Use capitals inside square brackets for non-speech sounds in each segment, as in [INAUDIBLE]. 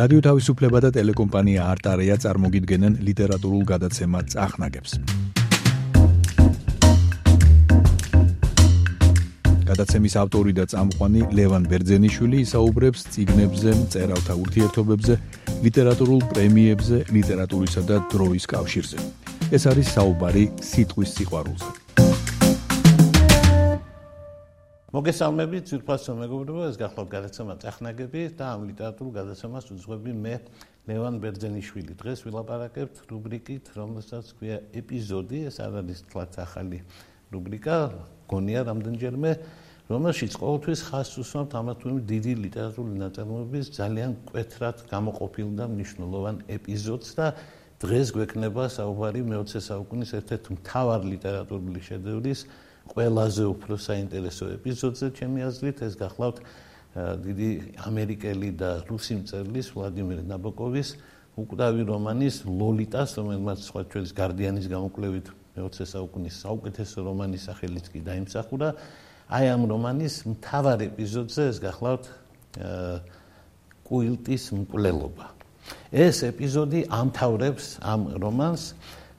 რადიო თავისუფლება და ტელეკომპანია არტარეა წარმოგიდგენენ ლიტერატურულ გადაცემა წახნაგებს. გადაცემის ავტორი და წამყვანი ლევან ბერძენიშვილი ისაუბრებს ციგნებზე, წერალთა ურთიერთობებზე, ლიტერატურულ პრემიებზე, ლიტერატურისა და დროის კავშირზე. ეს არის საუბარი სიტყვის სიყვარულზე. მოგესალმებით, ძირფასო მეგობრებო, ეს გახლავთ გადაცემა წახნაგები და ამ ლიტერატურულ გადაცემას უძღვები მე ლევან ბერძენიშვილი. დღეს ვილაპარაკებთ რუბრიკით, რომელსაც ქვია ეპიზოდი, ეს არის თლაც ახალი რუბრიკა, გონია რამდენჯერმე რომელშიც ყოველთვის ხაზს უსვამთ ამა თუ იმ დიდი ლიტერატურული ნაწარმოების ძალიან კვეთრად გამოყოფილ და მნიშვნელოვან ეპიზოდს და დღეს გვექნება საუბარი მე-20 საუკუნის ერთ-ერთ მთავარ ლიტერატურული შედევრის ყველაზე უფრო საინტერესო ეპიზოდზე, ჩემი აზრით, ეს გახლავთ დიდი ამერიკელი და რუსი მწერლის ვლადიმერ ნაბოკოვის უკვდავი რომანის ლოლიტას, რომელმაც სხვა ჩვენს გარდიანის გამოკვლევით მე-20 საუკუნის საუკეთესო რომანის სახელით კი დაიმსახურა. აი ამ რომანის მთავარ ეპიზოდზე ეს გახლავთ კუილტის მკვლელობა. ეს ეპიზოდი ამთავრებს ამ რომანს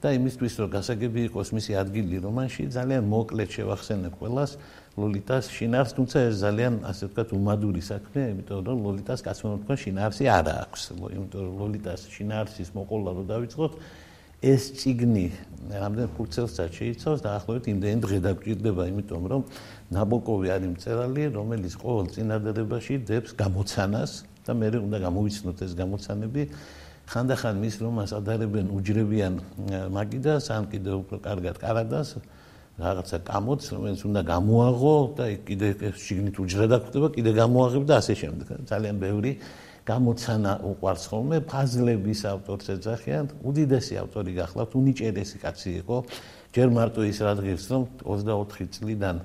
და იმისთვის რომ გასაგები იყოს მისი ადგილი რომანში ძალიან მოკლედ შევახსენებ ყველას ლოლიტას შინარს, თუმცა ეს ძალიან ასე ვთქვათ უმადური საქმეა, იმიტომ რომ ლოლიტას კაცმონთქვა შინარსი არ აქვს. იმიტომ რომ ლოლიტას შინარსის მოყოლა რო დავიწყოთ, ეს ციგნი რამდენ ფურცელსაც შეიცავს და ახლობით იმდენ დღე დაგჭირდება, იმიტომ რომ ნაბოკოვი არის მწერალი, რომელიც ყოველ წინადადებაში დებს გამოცანას და მე უნდა გამოვიცნოთ ეს გამოცანები. ხანდახან მის რომანს ადარებენ უჯრებიან მაგიდას, ან კიდევ უფრო კარგად კარადას, რაღაცა კამოც, რომელიც უნდა გამოაღო და კიდე შიგნით უჯრა დაგხვდება, კიდე გამოაღებ და ასე შემდეგ. ძალიან ბევრი გამოცანა უყარს ხოლმე. ფაზლების ავტორს ეძახიან. უდიდესი ავტორი გახლავთ უნიჭერესი კაცი იყო. ჯერ მარტო ის რადგენს რომ 24 წლიდან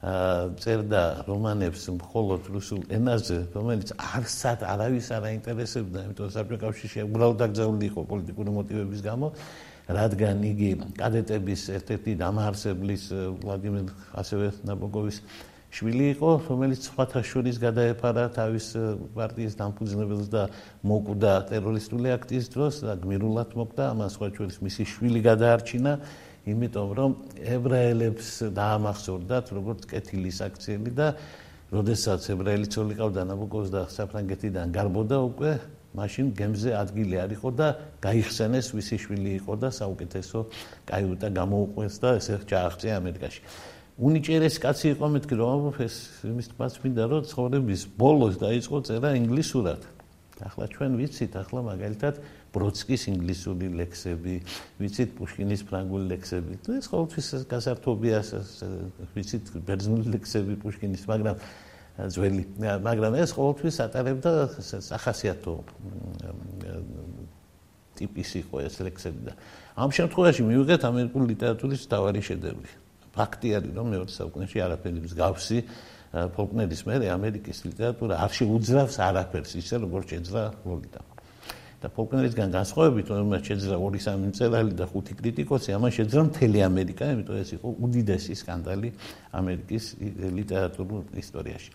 წერდა რომანებს მხოლოდ რუსულ ენაზე რომელიც არსად არავის არ აინტერესებდა იმიტომ რომ საბჭოთა კავშირში დაკრძალული იყო პოლიტიკური მოტივების გამო რადგან იგი კადეტების ერთ-ერთი დამაარსებლის ვლადიმერ ასევე ნაბოკოვის შვილი იყო, რომელიც სხვათა შორის გადაეფარა თავის პარტიის დამფუძნებელს და მოკვდა ტერორისტული აქტის დროს და გმირულად მოკვდა, ამას სხვა შორის მისი შვილი გადაარჩინა, იმიტომ რომ ებრაელებს დაამახსოვრდათ როგორც კეთილის აქციები და როდესაც ებრაელი ცოლი ყავდა ნაბოკოვს და საფრანგეთიდან გარბოდა უკვე მაშინ გემზე ადგილი არ იყო და გაიხსენეს ვისი შვილი იყო და საუკეთესო კაიუტა გამოუყვეს და ესე ჩააღწია ამერიკაში. უნიჭერეს კაცი იყო მეთქი რომ ეს იმის თქმაც მინდა რომ ცხოვრების ბოლოს დაიწყო წერა ინგლისურად. ახლა ჩვენ ვიცით ახლა მაგალითად ბროდსკის ინგლისური ლექსები, ვიცით პუშკინის ფრანგული ლექსები. ეს ყოველთვის გასართობია ვიცით ბერძნული ლექსები პუშკინის, მაგრამ ძველი, მაგრამ ეს ყოველთვის ატარებდა სახასიათო ტიპის იყო ეს ლექსები და ამ შემთხვევაში მივიღეთ ამერიკული ლიტერატურის თავარი შედევრი. ფაქტი არის რომ მეორე საუკუნეში არაფერი მსგავსი ფოლკნერის მერე ამერიკის ლიტერატურა არ შეუძლავს არაფერს ისე როგორც შეძლა ლოლიტა და ფოლკნერისგან განსხვავებით რომელიც შეძლა ორი სამი მწერალი და ხუთი კრიტიკოსი ამან შეძლა მთელი ამერიკა იმიტომ ეს იყო უდიდესი სკანდალი ამერიკის ლიტერატურულ ისტორიაში.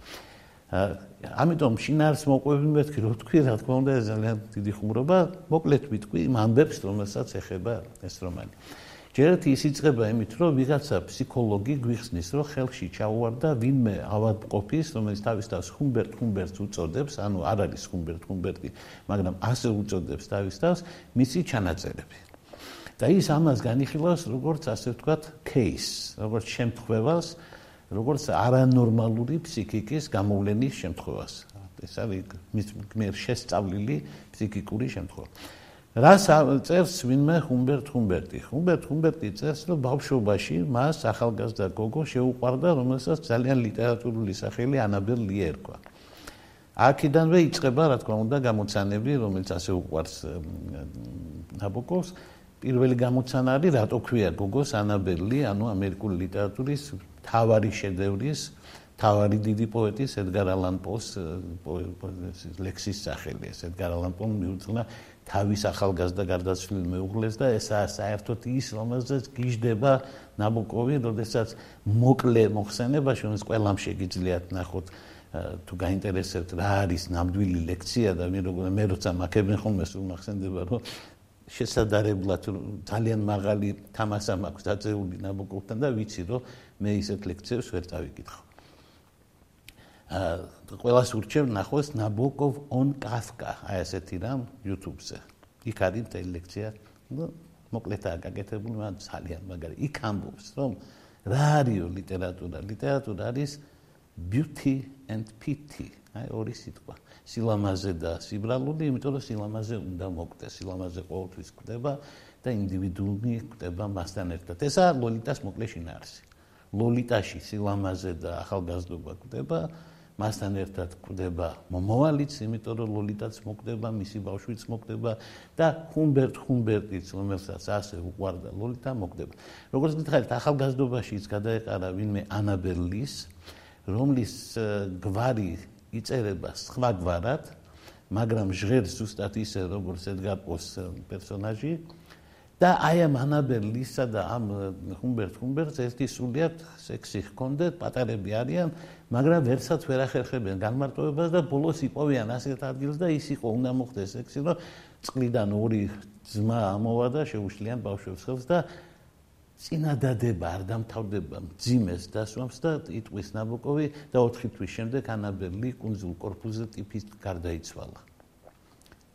ამიტომ შინაარს მოყვები მეთქი რო თქვი რა თქმა უნდა ძალიან დიდი ხუმრობა. მოკლედ ვიტყვი იმ ამბებს რომელსაც ეხება ეს რომანი ჯერ ერთი ის იწება იმით, რომ ვიღაცა ფსიქოლოგი გვიხსნის, რომ ხელში ჩაუვარდა ვინმე ავადმყოფის, რომელიც თავისთავად ხუმბერტ ხუმბერტს უწოდებს, ანუ არ არის ხუმბერტ ხუმბერტი, მაგრამ ასე უწოდებს თავისთავად მისი ჩანაწერები. და ის ამას განიხილავს როგორც ასე ვთქვათ, кейს, როგორც შემთხვევას, როგორც არანორმალური ფსიქიკის გამოვლენის შემთხვევას. ეს არის მის მიერ შესწავლილი ფსიქიკური შემთხვევა. რას წერს ვინმე ჰუმბერტ ჰუმბერტი? ჰუმბერტ ჰუმბერტი წერს, რომ ბავშვობაში მას ახალგაზრდა გოგო შეუყვარდა, რომელსაც ძალიან ლიტერატურული სახელი ანაბელ ლიე ერქვა. აქედანვე იწყება, რა თქმა უნდა, გამოცანები, რომელიც ასე უყვარს ნაბოკოვს. პირველი გამოცანა არის, რატო ქვია გოგოს ანაბელ ლიე, ანუ ამერიკული ლიტერატურის თავარი შედევრის თავარი დიდი პოეტის ედგარ ალან პოს ლექსის სახელი. ეს ედგარ ალან პომ მიუძღვნა თავის ახალგაზრდა გარდაცვლილ მეუღლეს და ესა საერთოდ ის რომელზეც გიждდება ნაბოკოვი, როდესაც მოკლე მოხსენებაში, რომელიც ყველამ შეგიძლიათ ნახოთ თუ გაინტერესებთ რა არის ნამდვილი ლექცია და მე როგორ მე როცა მაქებენ ხოლმე სულ მახსენდება რომ შესაძლებლად ძალიან მაღალი თამასა მაქვს დაწეული ნაბოკოვთან და ვიცი რომ მე ისეთ ლექციებს ვერ წავიკითხო. აა ყველას ურჩევ ნახოს ნაბოკოვ on kafka აი ესეთი რამ YouTube-ზე. იქ არის მთელი ლექცია. ნუ მოკლედაა გაკეთებული, მაგრამ ძალიან მაგარი. იქ ამბობს რომ რა არის ლიტერატურა? ლიტერატურა არის beauty and pity. აი ორი სიტყვა. სილამაზე და სიბრალული, იმიტომ რომ სილამაზე უნდა მოკვდეს, სილამაზე ყოველთვის კვდება და ინდივიდუუმი კვდება მასთან ერთად. ესაა ლოლიტას მოკლე შინაარსი. ლოლიტაში სილამაზე და ახალგაზრდობა კვდება, მასთან ერთად კვდება მომავალიც, იმიტომ რომ ლოლიტაც მოკვდება, მისი ბავშვიც მოკვდება და ჰუმბერტ ჰუმბერტიც, რომელსაც ასე უყვარდა ლოლიტა, მოკვდება. როგორც გითხარით, ახალგაზრდობაშიც გადაეყარა ვინმე ანაბელის, რომლის გვარი იწერება სხვა გვარად, მაგრამ ჟღერს ზუსტად ისე როგორც ედგარ პოს პერსონაჟი და აი ამ ანაბელ ლისა და ამ ჰუმბერტ ჰუმბერტს ერთი სულიად სექსი ჰქონდეთ, პატარები არიან, მაგრამ ვერცად ვერ ახერხებიან განმარტოებას და ბოლოს იპოვიან ასეთ ადგილს და ის იყო უნდა მოხდეს სექსი, რომ წყლიდან ორი ძმა ამოვა და შეუშლიან ბავშვებს ხელს და წინადადება არ დამთავრდება ძიმეს დასვამს და იტყვის ნაბოკოვი და 4 თვის შემდეგ ანაბელი კუნძულ კორფუზე ტიპის გარდაიცვალა.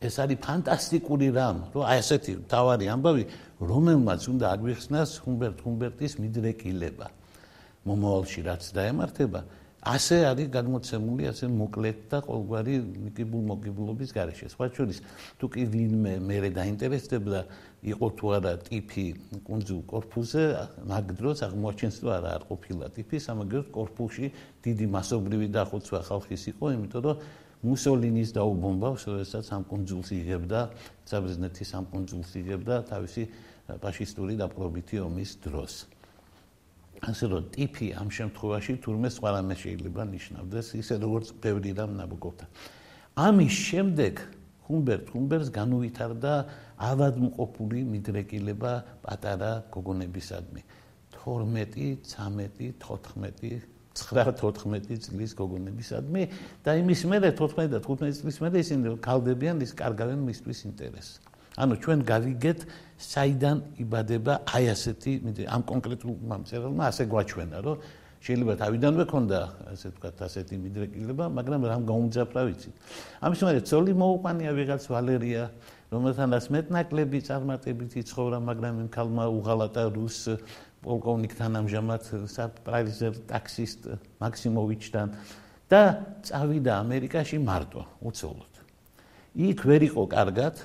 ეს არის ფანტასტიკური რამ, რომ აი ესეთი თავარი ამბავი, რომელმაც უნდა აგვიხსნას ჰუმბერტ ჰუმბერტის მიდრეკილება. მომავალში რაც დაემართება, ასე არის გადმოცემული ასე მოკლედ და ყოველგვარი მიკიბულ მოგიბულობის გარეშე. სხვა შორის, თუ კი ვინმე მეરે დაინტერესდება იყო თუ არა ტიპი კუნძულ კორფუზე, მაგ დროს აღმოჩენს თუ არა არ ყოფილა ტიპი, სამაგერს კორფუში დიდი მასობრივი დახოცვა ხალხის იყო, იმიტომ რომ მუსოლინის დაუბომბავს, როდესაც ამ კუნძულს იღებდა, საბრძნეთის ამ კუნძულს იღებდა თავისი ფაშისტური დაპყრობითი ომის დროს. ასე რომ ტიპი ამ შემთხვევაში თურმე სხვა რამე შეიძლება ნიშნავდეს, ისე როგორც ბევრი რამ ნაბოკოვთან. ამის შემდეგ ჰუმბერტ ჰუმბერს განუვითარდა ავადმყოფული მიდრეკილება პატარა გოგონებისადმი. 12, 13, 14 9-14 წლის გოგონებისადმი და იმის მერე 14 და 15 წლის მერე ისინი კალდებიან ის კარგავენ მისთვის ინტერესს. ანუ ჩვენ გავიგეთ საიდან იბადება აი ასეთი ამ კონკრეტულ მომწერალმა ასე გვაჩვენა რომ შეიძლება თავიდანვე ქონდა ასე ვთქვათ ასეთი მიდრეკილება მაგრამ რამ გაუმძაფრა ვიცი ამის მერე ცოლი მოუყვანია ვიღაც ვალერია რომელთანაც მეტნაკლები წარმატებით იცხოვრა მაგრამ იმ ქალმა უღალატა რუს პოლკოვნიკთან ამჟამად საპრაიზერ ტაქსისტ მაქსიმოვიჩთან და წავიდა ამერიკაში მარტო უცოლოდ იქ ვერ იყო კარგად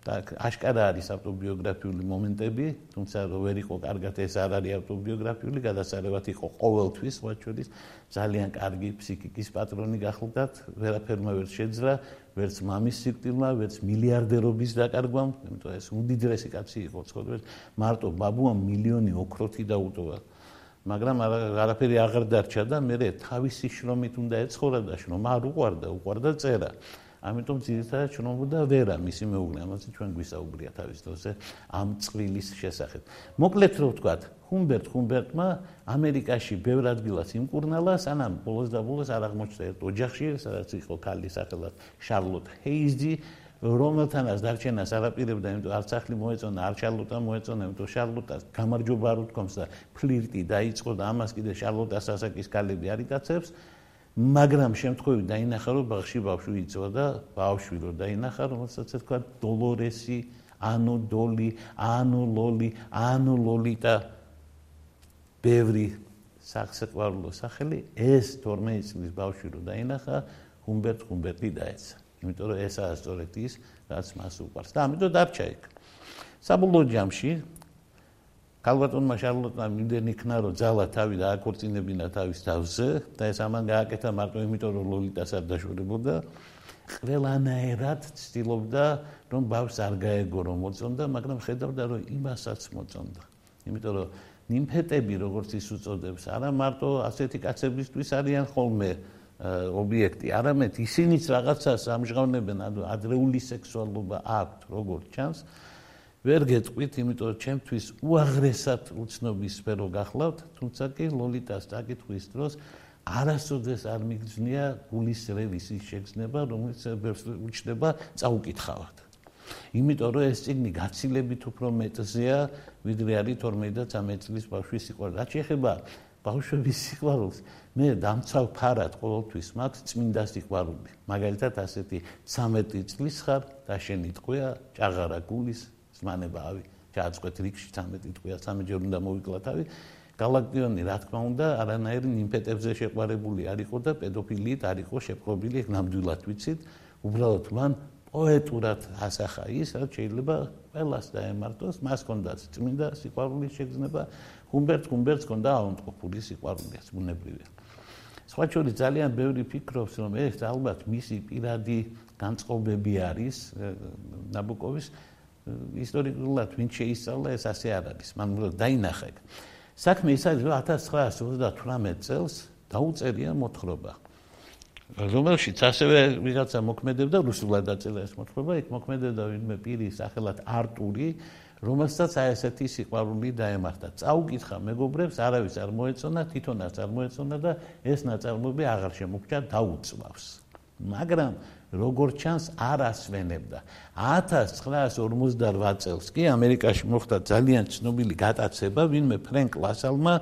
და აშკარა არის ავტობიოგრაფიული მომენტები, თუმცა რო ვერ იყო კარგად ეს არ არის ავტობიოგრაფიული, გადასარევად იყო ყოველთვის, სხვა შორის ძალიან კარგი ფსიქიკის პატრონი გახლდათ, ვერაფერმა ვერ შეძლო, ვერც მამის სიკვდილმა, ვერც მილიარდერობის დაკარგვამ, იმიტომ ეს უდიდრესი კაცი იყო ცხოვრების, მარტო ბაბუამ მილიონი ოქროთი დაუტოვა. მაგრამ არაფერი აღარ დარჩა და მე თავისი შრომით უნდა ეცხოვრა და შრომა არ უყვარდა, უყვარდა წერა. ამიტომ ძირითადად ჩნობოდა ვერა მისი მეუღლე, ამაზე ჩვენ გვისაუბრია თავის დროზე ამ წვილის შესახებ. მოკლედ რო ვთქვათ, ჰუმბერტ ჰუმბერტმა ამერიკაში ბევრ ადგილას იმკურნალა, სანამ ბოლოს და ბოლოს არ აღმოჩნდა ერთ ოჯახში, სადაც იყო ქალი სახელად შარლოტ ჰეიზი, რომელთანაც დარჩენას არაპირებდა, იმიტომ არც ახლი მოეწონა, არ შარლოტა მოეწონა, იმიტომ შარლოტას გამარჯობა არ უთქვამს და ფლირტი დაიწყო და ამას კიდე შარლოტას ასაკის ქალები არიტაცებს. მაგრამ შემთხვევით დაინახა რომ ბავში ბავშვი იწოდა ბავშვი რომ დაინახა რომელსაც თქვა დოლორესი ანუ დოლი ანუ ლოლი ანუ ლოლიტა ბევრი სახსეყვარულო სახელი ეს 12 წლის ბავშვი რომ დაინახა ჰუმბერტ ჰუმბერტი დაეცა. იმიტომ რომ ესაა სწორედ ის რაც მას უყვარს. და ამიტომ დარჩა იქ. საბოლოო ჯამში კალვატონმა შარლოტმა მიმდენ იქნა რომ ძალა თავი დააკორწინებინა თავის თავზე და ეს ამან გააკეთა მარტო იმიტომ რომ ლოლიტას არ დაშორებოდა. ყველანაირად ცდილობდა რომ ბავშვს არ გაეგო რომ მოწონდა მაგრამ ხედავდა რომ იმასაც მოწონდა. იმიტომ რომ ნიმფეტები როგორც ის უწოდებს არა მარტო ასეთი კაცებისთვის არიან ხოლმე ობიექტი. არამედ ისინიც რაღაცას ამჟღავნებენ ადრეული სექსუალობა აქვთ როგორც ჩანს ვერ გეტყვით, იმიტომ რომ ჩემთვის უაღრესად უცნობი სფერო გახლავთ, თუმცა კი ლოლიტას დაკითხვის დროს არასოდეს არ მიგზნია გულის რევისის შეგზნება, რომელიც უჩნდება წაუკითხავად. იმიტომ რომ ეს ციგნი გაცილებით უფრო მეტზეა, ვიდრე არის 12 და 13 წლის ბავშვის სიყვარული. რაც შეეხება ბავშვების სიყვარულს, მე დამცავ ფარად ყოველთვის მაქვს წმინდა სიყვარული. მაგალითად ასეთი 13 წლის ხარ და შენი ტყვია ჭაღარა გულის ზმანებავი. ჩააწყვეთ რიგში 13 ტყვია, 13 ჯერ უნდა მოვიკლა თავი. galaktionი რა თქმა უნდა არანაირი ნიმფეტებზე შეყვარებული არ იყო და პედოფილიით არ იყო შეპყრობილი, ნამდვილად ვიცით. უბრალოდ მან პოეტურად ასახა ის, რაც შეიძლება ყველას დაემართოს, მას კონდაც წმინდა სიყვარულის შეგრძნება, ჰუმბერტ ჰუმბერტს კონდა აუნტყოფული სიყვარულიც ბუნებრივია. სხვა შორის ძალიან ბევრი ფიქრობს, რომ ეს ალბათ მისი პირადი განწყობები არის ნაბუკოვის ისტორიკულად ვინ შეისწავლა ეს ასე არ არის. მან დაინახა. საქმე ის არის, რომ 1928 წელს დაუწერია მოთხრობა რომელშიც ასევე ვიღაცა მოქმედებდა რუსულად დაწერა ეს მოთხრობა, იქ მოქმედებდა ვინმე პირი სახელად არტური, რომელსაც აი ესეთი სიყვარული დაემართა. წაუკითხა მეგობრებს, არავის არ მოეწონა, თვითონაც არ მოეწონა და ეს ნაწარმოები აღარ შემოგჭა დაუწვავს. მაგრამ როგორც ჩანს არ ასვენებდა. 1958 წელს კი ამერიკაში მოხდა ძალიან ცნობილი გატაცება, ვინმე ფრენკ ლასალმა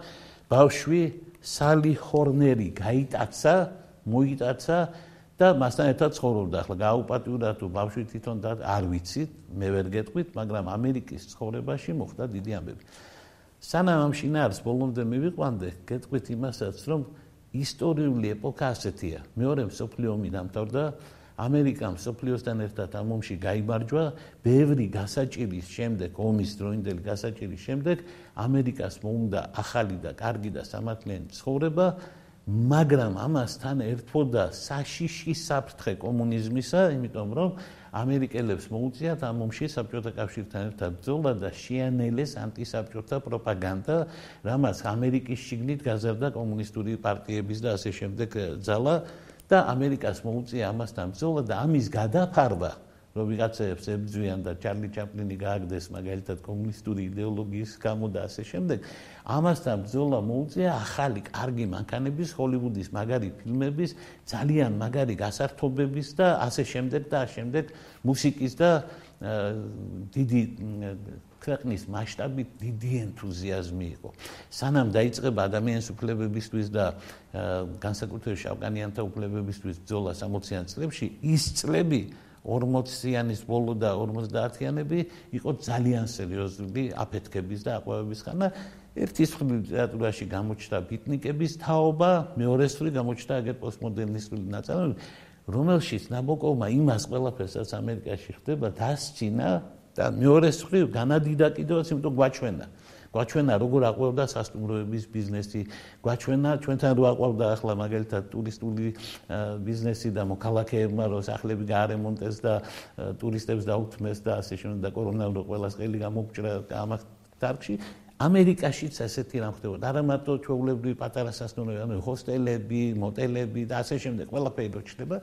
ბავშვი სალი ჰორნერი გაიტაცა მოიტაცა და მასთან ერთად ცხოვრობდა. ახლა გააუპატიურა თუ ბავშვი თვითონ და არ ვიცით, მე ვერ გეტყვით, მაგრამ ამერიკის ცხოვრებაში მოხდა დიდი ამბები. სანამ ამ შინაარს ბოლომდე მივიყვანდე, გეტყვით იმასაც, რომ ისტორიული ეპოქა ასეთია. მეორე მსოფლიო ომი დამთავრდა, ამერიკამ მსოფლიოსთან ერთად ამ ომში გაიმარჯვა, ბევრი გასაჭირის შემდეგ, ომის დროინდელი გასაჭირის შემდეგ, ამერიკას მოუნდა ახალი და კარგი და სამართლიანი ცხოვრება. მაგრამ ამასთან ერთფოდა საშიში საფრთხე კომუნიზმისა, იმიტომ რომ ამერიკელებს მოუწიათ ამ მომში საბჭოთა კავშირთან ერთად ბრძოლა და შეანელეს ანტისაბჭოთა პროპაგანდა, რამაც ამერიკის შიგნით გაზარდა კომუნისტური პარტიების და ასე შემდეგ ძალა და ამერიკას მოუწია ამასთან ბრძოლა და ამის გადაფარვა რომ ვიღაცებს ებძვიან და ჩარლი ჩაპლინი გააგდეს მაგალითად კომუნისტური იდეოლოგიის გამო და ასე შემდეგ ამასთან ბრძოლა მოუწია ახალი კარგი მანქანების ჰოლივუდის მაგარი ფილმების ძალიან მაგარი გასართობების და ასე შემდეგ და ასე შემდეგ მუსიკის და დიდი ქვეყნის მასშტაბით დიდი ენთუზიაზმი იყო. სანამ დაიწყება ადამიანის უფლებებისთვის და განსაკუთრებით შავკანიანთა უფლებებისთვის ბრძოლა 60-იან წლებში, ის წლები 40-იანის ბოლო და 50-იანები იყო ძალიან სერიოზული აფეთქების და აყვავების ხანა. ერთი მხრივ ლიტერატურაში გამოჩნდა ბიტნიკების თაობა, მეორე მხრივ გამოჩნდა აგერ პოსტმოდერნისტული ნაწარმოები, რომელშიც ნაბოკოვმა იმას ყველაფერსაც ამერიკაში ხდება დასცინა და მეორე მხრივ განადიდა კიდევაც, იმიტომ გვაჩვენა. გვაჩვენა როგორ აყვავდა სასტუმროების ბიზნესი, გვაჩვენა ჩვენთან რო აყვავდა ახლა მაგალითად ტურისტული ბიზნესი და მოქალაქეებმა რო სახლები გაარემონტეს და ტურისტებს დაუთმეს და ასე შემდეგ და კორონა რო ყველას ყელი გამოგჭრა ამას დარგში ამერიკაშიც ასეთი რამ ხდებოდა. არა მარტო ჩვეულებრივი პატარა სასტუმროები, ანუ ჰოსტელები, მოტელები და ასე შემდეგ ყველაფერი რო ჩნდება.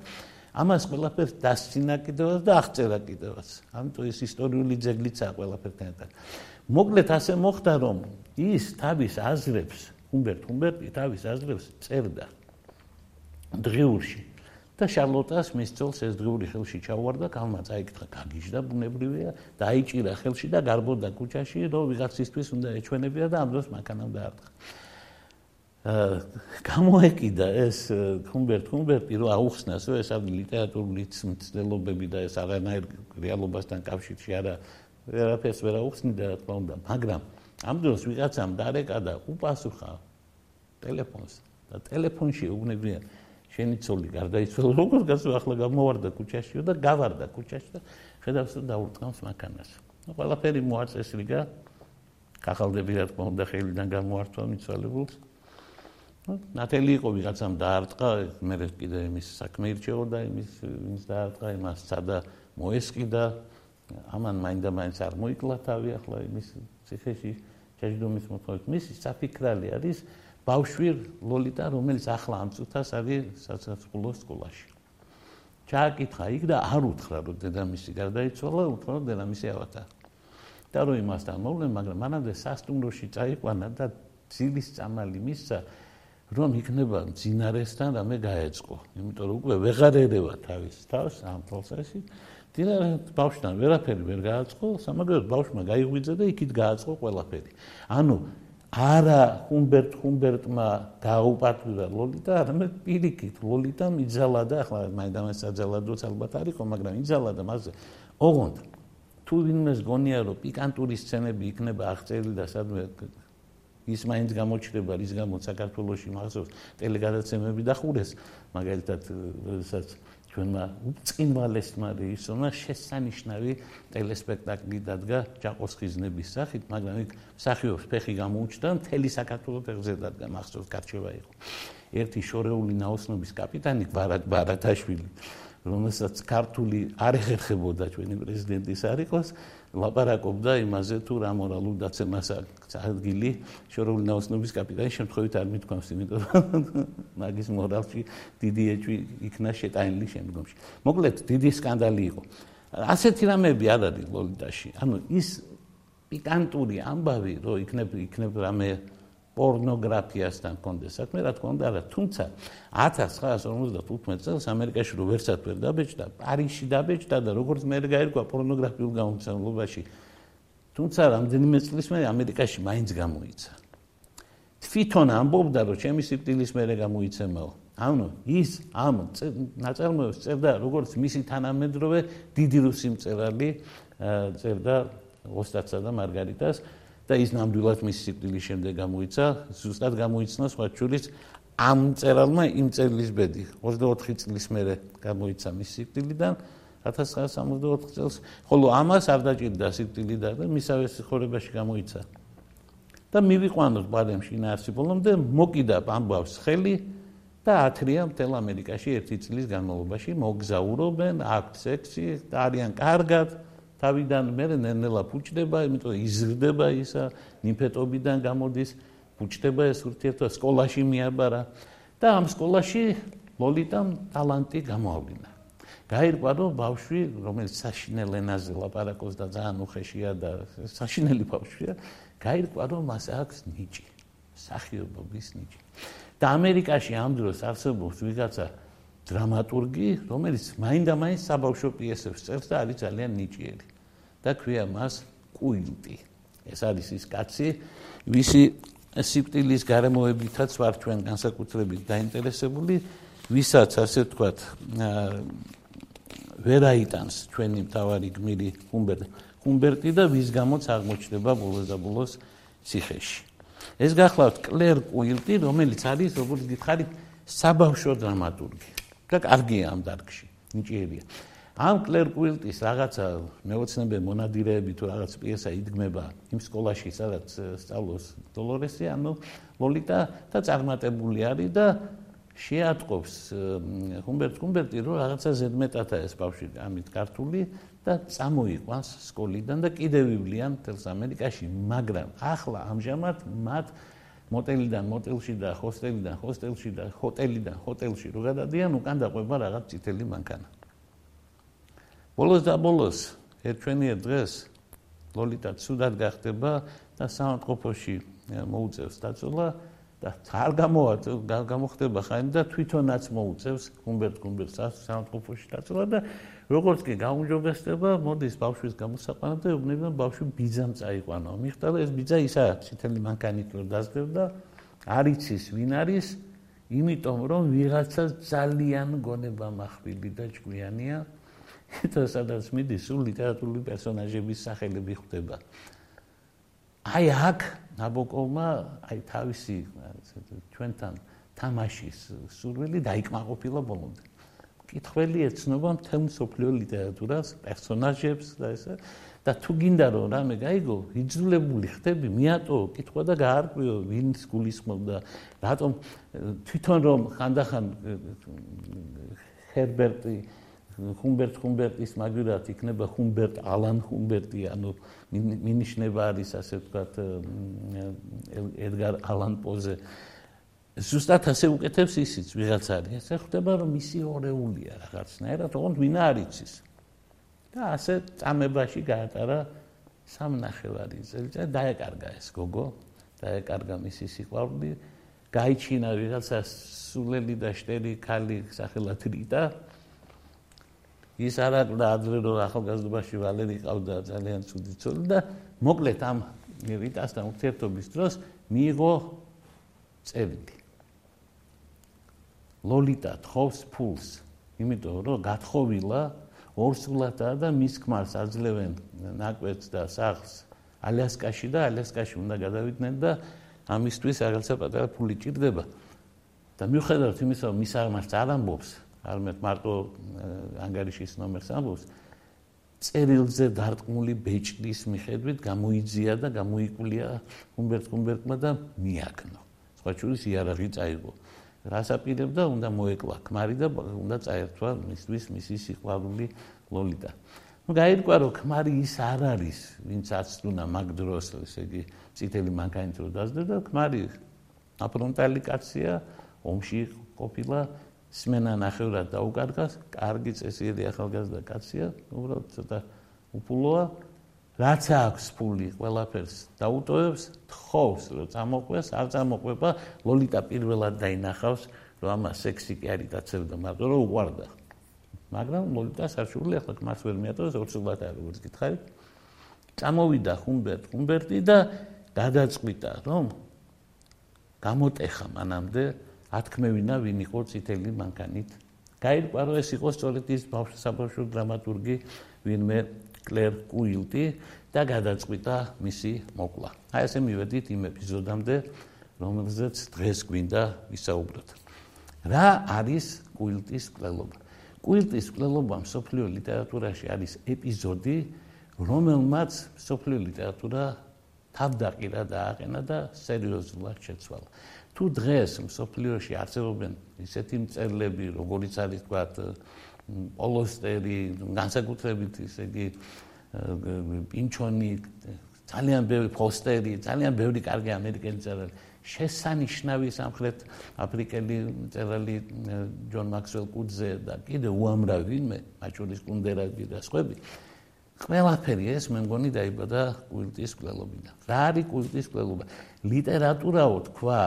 ამას ყველაფერს დასცინა კიდევაც და აღწერა კიდევაც. ამიტომ ეს ისტორიული ძეგლიცაა ყველაფერთან ერთად. მოკლედ ასე მოხდა რომ ის თავის აზრებს ჰუმბერტ ჰუმბერტი თავის აზრებს წერდა დღიურში და შარლოტას მის წელს ეს დღიური ხელში ჩაუვარდა კალმა წაიკითხა გაგიჟდა ბუნებრივია დაიჭირა ხელში და გარბოდა ქუჩაში რომ ვიღაცისთვის უნდა ეჩვენებია და ამ დროს მანქანამ დაარტყა აა გამოეკიდა ეს ჰუმბერტ ჰუმბერტი რომ აუხსნას რომ ეს არის ლიტერატურული მცდელობები და ეს აღანაირ რეალობასთან კავშირში არა ვერაფერს ვერ აუხსნიდა რა თქმა უნდა, მაგრამ ამ დროს ვიღაცამ დარეკა და უპასუხა ტელეფონს და ტელეფონში უგნებია შენი ცოლი გარდაიცვალა, როგორ გასულ ახლა გამოვარდა ქუჩაში და გავარდა ქუჩაში და ხედავს რომ დაურტყამს მანქანას. ნუ ყველაფერი მოაწესრიგა. კახალდები რა თქმა უნდა ხელიდან გამოართვა მიცვალებულს. ნუ ნათელი იყო ვიღაცამ დაარტყა, მე კიდე იმის საქმე ირჩეოდა, იმის ვინც დაარტყა, იმას სადა მოესყიდა. ამან მაინდა მაინც არ მოიკლა თავი ახლა იმის ციხეში ჯაჟდომის მოთხოვით მისი საფიქრალი არის ბავშვი ლოლიტა რომელიც ახლა ამ წუთას არის საცხოვრებელ სკოლაში ჩააკითხა იქ და არ უთხრა რომ დედამისი გარდაიცვალა უთხრა რომ დედამისი ავათა და რომ იმასთან მოვლენ მაგრამ მანამდე სასტუმროში წაიყვანა და ძილის წამალი მისცა რომ იქნება ძინარესთან რამე გაეწყო. იმიტომ რომ უკვე ვეღარ ერევა თავის თავს ამ პროცესში. დინა ბავშვთან ვერაფერი ვერ გააწყო, სამაგეროდ ბავშვმა გაიღვიძა და იქით გააწყო ყველაფერი. ანუ არა ჰუმბერტ ჰუმბერტმა გაუპატვირა ლოლიტა, არამედ პირიქით ლოლიტა მიძალა და ახლა მაინდამაც საძალადოც ალბათ არისო, მაგრამ იძალა და მასზე ოღონდ თუ ვინმეს გონია რომ პიკანტური სცენები იქნება აღწერილი და სადმე ის მაინც გამოჩნდება რის გამო საქართველოსი მახსოვს ტელეგადაცემები დახურეს მაგალითად როდესაც ჩვენმა უწყინვალესმა რეჟისორმა შესანიშნავი ტელესპექტაკლი დადგა ჯაყოს ხიზნების სახით მაგრამ იქ მსახიობს ფეხი გამოუჩნდა მთელი საქართველოს ფეხზე დადგა მახსოვს გარჩევა იყო. ერთი შორეული ნაოსნობის კაპიტანი ბარათაშვილი რომელსაც ქართული არ ეხერხებოდა ჩვენი პრეზიდენტის არ იყოს ლაპარაკობდა იმაზე თუ რა მორალურ დაცემას აქვს ადგილი შორეული ნაოსნობის კაპიტანის შემთხვევით არ მithქვამს იმიტომ რომ [LAUGHS] მაგის მორალში დიდი ეჭვი იქნა შეტანილი შემდგომში. მოკლედ დიდი სკანდალი იყო. ასეთი რამეები არ არის ლოლიტაში. ანუ ის პიკანტური ამბავი რომ იქნებ იქნებ რამე პორნოგრაფიასთან კონდეს საქმე, რა თქმა უნდა, არა, თუმცა 1955 წელს ამერიკაში რო ვერსად ვერ დაბეჭდა, პარიზში დაბეჭდა და როგორც მე გაირკვა პორნოგრაფიულ გამომცემლობაში. თუმცა რამდენიმე წლის მერე ამერიკაში მაინც გამოიცა. თვითონ ამბობდა, რომ ჩემი სიკვდილის მერე გამოიცემაო. ანუ ის ამ ნაწარმოებს წერდა როგორც მისი თანამედროვე დიდი რუსი მწერალი წერდა ოსტატსა და მარგარიტას და ის ნამდვილად მის სიკვდილის შემდეგ გამოიცა, ზუსტად გამოიცნა სხვა ჩურის ამ წერალმა იმ წელს ბედი. 24 წლის მერე გამოიცა მის სიკვდილიდან 1964 წელს, ხოლო ამას არ დაჭირდა სიკვდილი და მისავე სიხორებაში გამოიცა. და მივიყვანოთ ბარემში ნარსი ბოლომდე მოკიდა ამბავს ხელი და ათრია მთელ ამერიკაში ერთი წლის განმავლობაში. მოგზაურობენ, აქვთ სექსი და არიან კარგად თავიდან მე ნენელა ფუჭდება, იმიტომ იზრდება ისა ნიფეტობიდან გამოდის, ფუჭდება ეს ურთიერთობა სკოლაში მიაბარა და ამ სკოლაში ლოლიტამ ტალანტი გამოავლინა. გაირკვა რომ ბავშვი, რომელიც საშინელ ენაზე ლაპარაკობს და ძალიან უხეშია და საშინელი ბავშვია, გაირკვა რომ მას აქვს ნიჭი, სახიობობის ნიჭი. და ამერიკაში ამ დროს არსებობს ვიღაცა დრამატურგი, რომელიც მაინდა-მაინც საბავშვო პიესებს წერს და არის ძალიან ნიჭიერი. და ქვია მას კუილტი. ეს არის ის კაცი, ვისი სიკვდილის გარემოებითაც ვარ ჩვენ განსაკუთრებით დაინტერესებული, ვისაც ასე ვთქვათ, ვერაიტანს ჩვენი მთავარი გმირი ჰუმბერტ ჰუმბერტი და ვის გამოც აღმოჩნდება ბოლოს და ბოლოს ციხეში. ეს გახლავთ კლერ კუილტი, რომელიც არის როგორც გითხარით, საბავშვო დრამატურგი. და კარგია ამ დარგში, ნიჭიერია. ამ კლერ კუილტის რაღაცა მეოცნებე მონადირეები თუ რაღაც პიესა იდგმება იმ სკოლაში, სადაც სწავლობს დოლორესი, ანუ ლოლიტა და წარმატებული არის და შეატყობს ჰუმბერტ ჰუმბერტი რომ რაღაცა ზედმეტათა ეს ბავშვი ამით ქართული და წამოიყვანს სკოლიდან და კიდევ ივლიან თელს ამერიკაში, მაგრამ ახლა ამჟამად მათ მოტელიდან მოტელში და ჰოსტელიდან ჰოსტელში და ჰოტელიდან ჰოტელში რო გადადიან, უკან დაყვება რაღაც წითელი მანქანა. ბოლოს და ბოლოს ერთვენია დღეს ლოლიტა ცუდად გახდება და სამწყობოში მოუწევს დაწოლა და არ გამოვა გამოხდება ხანი და თვითონაც მოუწევს ჰუმბერტ ჰუმბერტს სამწყობოში დაწოლა და როგორც კი გაუმჯობესდება მოდის ბავშვის გამოსაყვანად და ეუბნება ბავშვი ბიძამ წაიყვანო მიხდა და ეს ბიძა ისა ციტელი მანქანით რომ დასდევდა. არიცის ვინ არის? იმიტომ რომ ვიღაცა ძალიან გონება מחბილი და ჭკვიანია [LAUGHS] და სადაც მიდის სულ ლიტერატურული პერსონაჟების სახელები ხვდება. აი აქ ნაბოკოვმა აი თავისი ჩვენთან თამაშის სურვილი დაიკმაყოფილა ბოლომდე. კითხველი ეცნობა მთელ მსოფლიო ლიტერატურას, პერსონაჟებს და ესე და თუ გინდა რომ რამე გაიგო, იძულებული ხდები, მიატო კითხვა და გაარკვიო ვინც გულისხმობდა, რატომ თვითონ რომ ხანდახან ჰერბერტი ჰუმბერტ ჰუმბერტის მაგივრად იქნება ჰუმბერტ ალან ჰუმბერტი ანუ მინიშნება არის ასე ვთქვათ ედგარ ალან პოზე. ზუსტად ასე უკეთებს ისიც ვიღაც არის. ასე ხვდება რომ მისი ორეულია რაღაცნაირად თქო ვინ არის ის და ასე წამებაში გაატარა სამნახევარი წელიწადი დაეკარგა ეს გოგო დაეკარგა მისი სიყვარული. გაიჩინა ვიღაცა სულელი და შტერი ქალი სახელად რიტა ის არ აკვდა ადრე რომ ახალგაზრდობაში ვალერი ყავდა ძალიან ცუდი ცოლი და მოკლედ ამ რიტასთან ურთიერთობის დროს მიიღო წერილი ლოლიტა თხოვს ფულს იმიტომ რომ გათხოვილა ორსულადაა და მის ქმარს აძლევენ ნაკვეთს და სახლს ალიასკაში და ალიასკაში უნდა გადავიდნენ და ამისთვის რაღაცა პატარა ფული ჭირდება. და მიუხედავად იმისა რომ მის აღმართ არ ამბობს არამედ მარტო ანგარიშის ნომერს ამბობს. წერილზე დარწმული ბეჭდის მიხედვით გამოიძია და გამოიკვლია უმბერტ უმბერტმა და მიაგნო. სხვა შორის იარაღი წაიღო. რასაპირებდა უნდა მოეკლა ქმარი და უნდა წაერთვა მისთვის მისი სიყვარული ლოლიტა. ну გაირკვა რომ ქმარი ის არ არის ვინც აცდუნა მაგ დროს ესე იგი წითელი მანქანით რო დაძდა ქმარი აფრონტალი კაცია ომში ყოფილა სმენა ნახევრად დაუკარგა კარგი წესიერი ახალგაზრდა კაცია უბრალოდ ცოტა უფულოა. რაც აქვს ფული ყველაფერს დაუტოვებს თხოვს რომ წამოყვეს არ წამოყვება ლოლიტა პირველად დაინახავს რომ ამას სექსი კი არის დაცევდა მაგრამ რომ უყვარდა. მაგრამ ლოლიტა საშუალო ახლა მას ვერ მიატოვებს ორსულად არის როგორც გითხარი. წამოვიდა ხუმბერტ ხუმბერტი და გადაწყვიტა რომ გამოტეხა მანამდე ათქმევინა ვინ იყო წითელი მანქანით გაირკვა რომ ეს იყო სწორედ ის ბავშვსაბავშვო დრამატურგი ვინმე კლერ კუილტი და გადაწყვიტა მისი მოკლა. აი ესე მივედით იმ ეპიზოდამდე, რომელზეც დღეს გვინდა ვისაუბროთ. რა არის კუილტის კვლელობა? კუილტის კვლელობა სოფლიო ლიტერატურაში არის ეპიზოდი, რომელმაც სოფლიო ლიტერატურა თავდაყირა და აყენა და სერიოზულად შეცვალა. თუ დღეს სოფლიოში არსებობენ ისეთი მწერლები, როგორიც არის თქვათ პოლოსტერი, განსაკუთრებით ისე იგი პინჩონი, ძალიან ბევრი ფოსტერი, ძალიან ბევრი კარგი ამერიკელი წერალი. შესანიშნავი სამხრეთ აფრიკელი წერალი ჯონ მაქსველ კუდზე და კიდე უამრავი ვინმე, მაჩურის კუნდერაგი და სხვები. ყველაფერი ეს მე მგონი დაიბადა კულტის კვლელობიდან. რა არის კულტის კვლელობა? ლიტერატურაო თქვა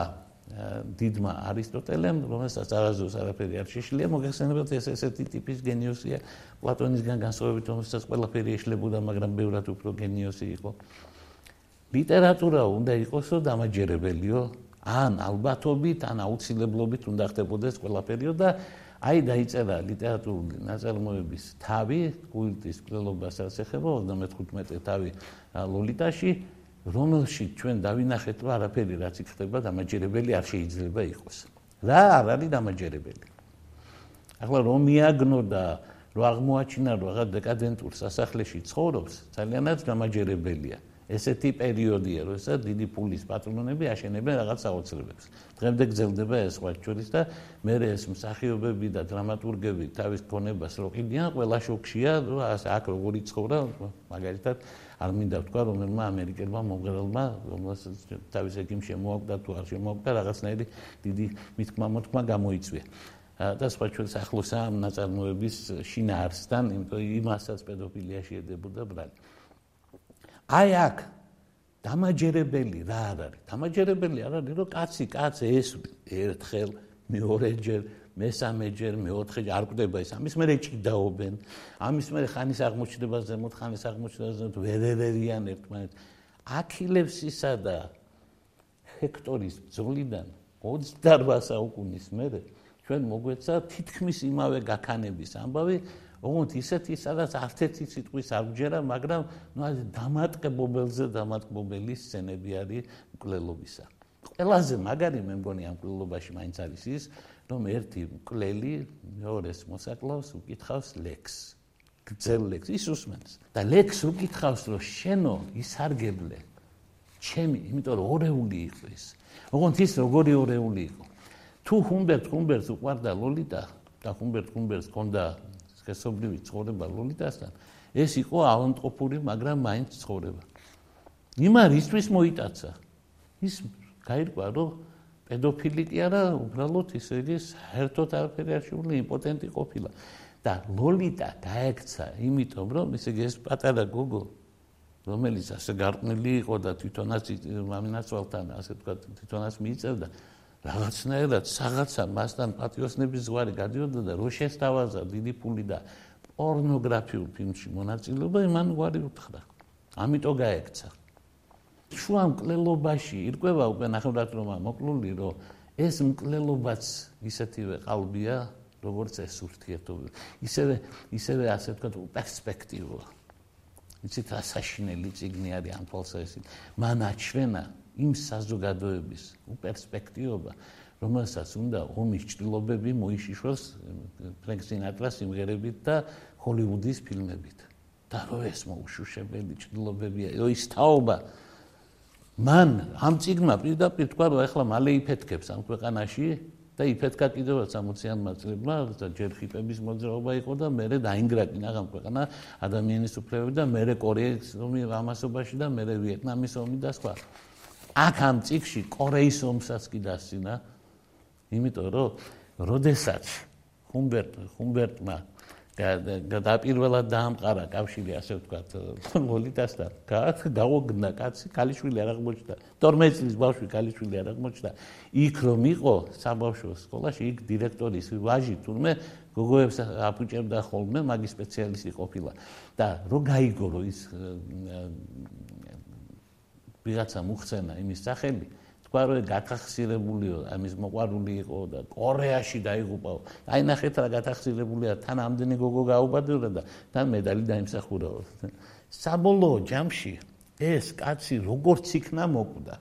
დიდმა არისტოტელემ, რომელსაც არასდროს არაფერი არ შეშლია, მოგეხსენებათ ეს ესეთი ტიპის გენიოსია პლატონისგან განსხვავებით, რომელსაც ყველაფერი ეშლებოდა, მაგრამ ბევრად უფრო გენიოსი იყო. ლიტერატურა უნდა იყოსო დამაჯერებელიო, ან ალბათობით, ან აუცილებლობით უნდა ხდებოდეს ყველაფერიო და აი დაიწერა ლიტერატურული ნაწარმოების თავი, კულტის კვლელობასაც ეხება 35 თავი ლოლიტაში რომელშიც ჩვენ დავინახეთ რომ არაფერი რაც იქ ხდება დამაჯერებელი არ შეიძლება იყოს. რა არ არის დამაჯერებელი? ახლა რომ მიაგნო და რომ აღმოაჩინა რომ რაღაც დეკადენტურ სასახლეში ცხოვრობს, ძალიანაც დამაჯერებელია. ესეთი პერიოდია, როდესაც დიდი ფულის პატრონები აშენებენ რაღაც საოცრებებს. დღემდე გრძელდება ეს სხვა ჩვენის და მე ეს მსახიობები და დრამატურგები თავის ქონებას რო ყიდიან, ყველა შოქშია, რომ აქ როგორი ცხოვრა, მაგალითად არ მინდა ვთქვა რომელმა ამერიკელმა მომღერალმა რომელსაც თავის ეკიმ შემოაგდა თუ არ შემოაგდა რაღაცნაირი დიდი მithkma მოთქმა გამოიწვია. და სხვა ჩვენს ახლოს ამ ნაწარმოების შინაარსთან იმიტომ იმასაც პედოფილია შეედებოდა ბრალი. აი აქ დამაჯერებელი რა არ არის? დამაჯერებელი არ არის რომ კაცი კაცს ეს ერთხელ მეორეჯერ მესამეჯერ, მეოთხეჯერ არ კვდება ეს. ამის მერე ჭიდაობენ. ამის მერე ხანის აღმოჩნდებაზე, მოთ ხანის აღმოჩნდებაზე ვერერერიან ერთმანეთს. აქილევსისა და ჰექტორის ბრძოლიდან 28 საუკუნის მერე ჩვენ მოგვეცა თითქმის იმავე გაქანების ამბავი, ოღონდ ისეთი სადაც არცერთი სიტყვის არ გჯერა, მაგრამ ნუ აი დამატკბობელზე დამატკბობელი სცენები არის მკვლელობისა. ყველაზე მაგარი მე მგონი ამ მკვლელობაში მაინც არის ის, რომ ერთი მკვლელი მეორეს მოსაკლავს უკითხავს ლექს. გძელ ლექს ის უსმენს. და ლექს უკითხავს რომ შენო ისარგებლე ჩემი იმიტომ რომ ორეული იყო ის ოღონდ ის როგორი ორეული იყო? თუ ჰუმბერტ ჰუმბერტს უყვარდა ლოლიტა და ჰუმბერტ ჰუმბერტს ჰქონდა სქესობრივი ცხოვრება ლოლიტასთან ეს იყო ავანტყოფური მაგრამ მაინც ცხოვრება. იმარისთვის მოიტაცა. ის გაირკვა რომ პედოფილი კი არა, უბრალოდ ისე იგი საერთოდ არაფერი არ შეუძლია იმპოტენტი ყოფილა. და ლოლიტა გაექცა, იმიტომ რომ ისე იგი ეს პატარა გოგო რომელიც ასე გარყნილი იყო და თვითონაც მამინაცვალთან ასე თქვა თვითონაც მიიწევდა რაღაცნაირად რაღაცა მასთან პატრიოტების ზღვარი გადიოდა და რო შესთავაზა დიდი ფული და პორნოგრაფიულ ფილმში მონაწილეობა იმან გვარი უთხრა. ამიტომ გაექცა. შუა მკვლელობაში ირკვევა უკვე ნახევრად რომ მოკლული რომ ეს მკვლელობაც ისეთივე ყალბია, როგორც ეს ურთიერთობა. ისევე ისევე ასე ვთქვათ, პერსპექტივა. იცით რა საშინელი ციგნი არის ამ თვალსაზრისით. მან აჩვენა იმ საზოგადოების უპერსპექტიობა, რომელსაც უნდა ომის ჭრილობები მოიშიშოს ფრენკ სინატრას სიმღერებით და ჰოლივუდის ფილმებით. და რო ეს მოუშუშებელი ჭრილობებია, ის თაობა მან ამ ციგმა პირდაპირ თქვა რომ ახლა მალე იფეთქებს ამ ქვეყანაში და იფეთქა კიდევაც 60-იანმა წლებმა და ჯერ ხიპების მოძრაობა იყო და მერე დაინგრა კიდე ამ ქვეყანა ადამიანის უფლებები და მერე კორეის ომი ამასობაში და მერე ვიეტნამის ომი და სხვა. აქ ამ ციგში კორეის ომსაც კი დასინა იმიტომ რომ როდესაც ჰუმბერტ ჰუმბერტმა გადაპირველად დაამყარა კავშირი ასე ვთქვათ [LAUGHS] ლოლიტასთან გაოგნა კაცი კალიშვილი არ აღმოჩნდა. 12 წლის ბავშვი კალიშვილი არ აღმოჩნდა. იქ რომ იყო საბავშვო სკოლაში იქ დირექტორის ვაჟი თურმე გოგოებს აფუჭებდა ხოლმე მაგის სპეციალისტი ყოფილა. და რო გაიგო რომ ის ვიღაცა მუხცენა იმის სახელი თქვა რომ გათახსირებულიო, ამის მოყვარული იყო და კორეაში დაიღუპაო. აი ნახეთ რა გათახსირებულია, თან ამდენი გოგო გაუბადურა და თან მედალი დაიმსახურაო. საბოლოო ჯამში ეს კაცი როგორც იქნა მოკვდა.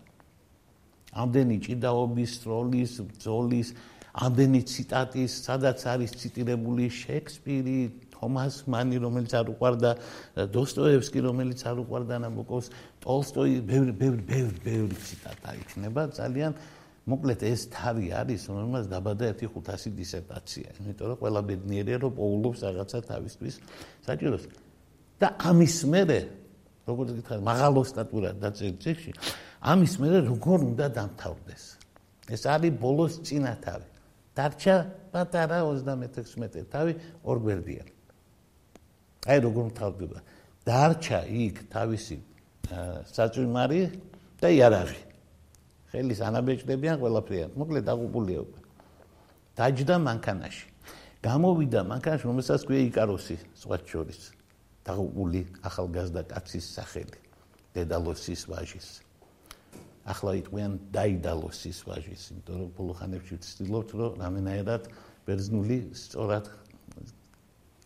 ამდენი ჭიდაობის, სტროლის, ბძოლის, ამდენი ციტატის, სადაც არის ციტირებული შექსპირი, თომას მანი რომელიც არ უყვარდა დოსტოევსკი რომელიც არ უყვარდა ნაბოკოვს ტოლსტოი ბევრი ბევრი ბევრი ბევრი ციტატა იქნება. ძალიან მოკლედ ეს თავი არის რომელსაც დაბადა 1500 დისერტაცია. იმიტომ რომ ყველა ბედნიერია რომ პოულობს რაღაცა თავისთვის საჭიროს. და ამის მერე როგორც გითხარ მაღალო სტატურად დაწერილი ამის მერე როგორ უნდა დამთავრდეს? ეს არის ბოლოს წინა თავი. დარჩა პატარა 36 თავი ორგვერდიანი აი როგორ მთავრდება. დარჩა იქ თავისი საწვიმარი და იარაღი. ხელის ანაბეჭდებიან ყველაფრიან. მოკლედ დაღუპულია უკვე. დაჯდა მანქანაში. გამოვიდა მანქანაში რომელსაც ქვია იკაროსი სხვათ შორის. დაღუპული ახალგაზრდა კაცის სახელი. დედალოსის ვაჟის. ახლა იყვიან დაიდალოსის ვაჟის. იმიტომ რომ ბოლო ხანებში ვცდილობთ რომ რამენაერად ბერძნული სწორად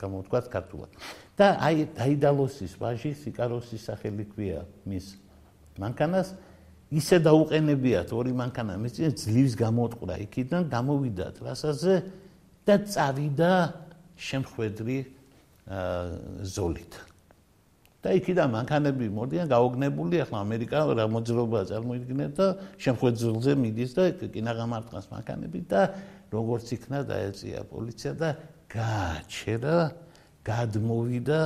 გამოვთქვათ ქართულად. და აი დაიდალოსის ვაჟი სიკაროსის სახელი ქვია მის მანქანას ისე დაუყენებიათ ორი მანქანა მის ძლივს გამოწყდა იქიდან გამოვიდა ტრასაზე და წავიდა შემხვედრი ზოლით. და იქიდან მანქანები მოდიან გაოგნებული ახლა ამერიკა რა მოძრაობა წარმოიდგინეთ და შემხვედრზე მიდის და კინაღამარტყას მანქანები და როგორც იქნა დაეწია პოლიცია და გააჩერა, გადმოვიდა,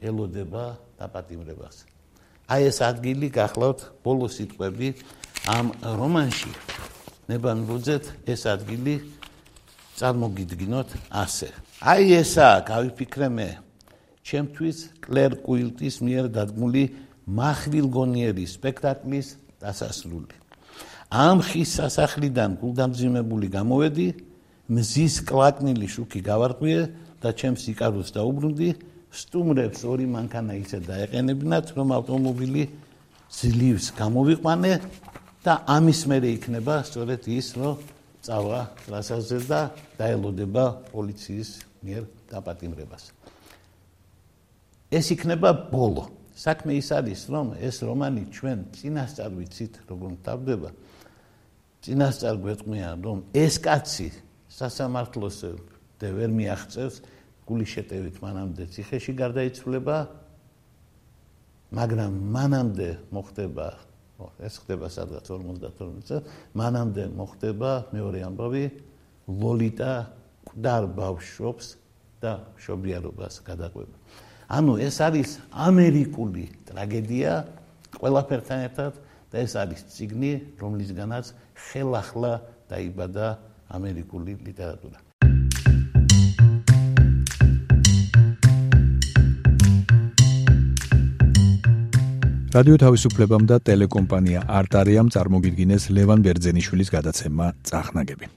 ელოდება დაპატიმრებას. აი ეს ადგილი გახლავთ ბოლო სიტყვები ამ რომანში. ნებანბუძეთ ეს ადგილი წარმოგიდგინოთ ასე. აი ესა გავიფიქრე მე. ჩემთვის კლერ კუილტის მიერ დადგმული מחვილგონიერი სპექტაკლის დასასრული. ამ ხის სასახლიდან გულდამძიმებული გამოვედი მზის კლაკნილი შუქი გავარყვიე და ჩემს იკაროს დაუბრუნდი სტუმრებს ორი მანქანა ისე დაეყენებინათ რომ ავტომობილი ძლივს გამოვიყვანე და ამის მერე იქნება სწორედ ის რომ წავა ტრასაზე და დაელოდება პოლიციის მიერ დაპატიმრებას. ეს იქნება ბოლო. საქმე ის არის რომ ეს რომანი ჩვენ წინასწარ ვიცით როგორ მთავრდება. წინასწარ გვეტყვიან რომ ეს კაცი სასამართლოს და ვერ მიაღწევს გულიშეტევით მანამდე ციხეში გარდაიცვლება მაგრამ მანამდე მოხდება ეს ხდება სადღაც 52 წელს მანამდე მოხდება მეორე ამბავი ლოლიტა ყდარ ბავშვობს და შობიარობას გადაყვება. ანუ ეს არის ამერიკული ტრაგედია ყველაფერთან ერთად და ეს არის ციგნი რომლისგანაც ხელახლა დაიბადა ამერიკული ლიტერატურა. რადიო თავისუფლებამ და ტელეკომპანია არტარიამ წარმოგიდგინეს ლევან ბერძენიშვილის გადაცემა წახნაგები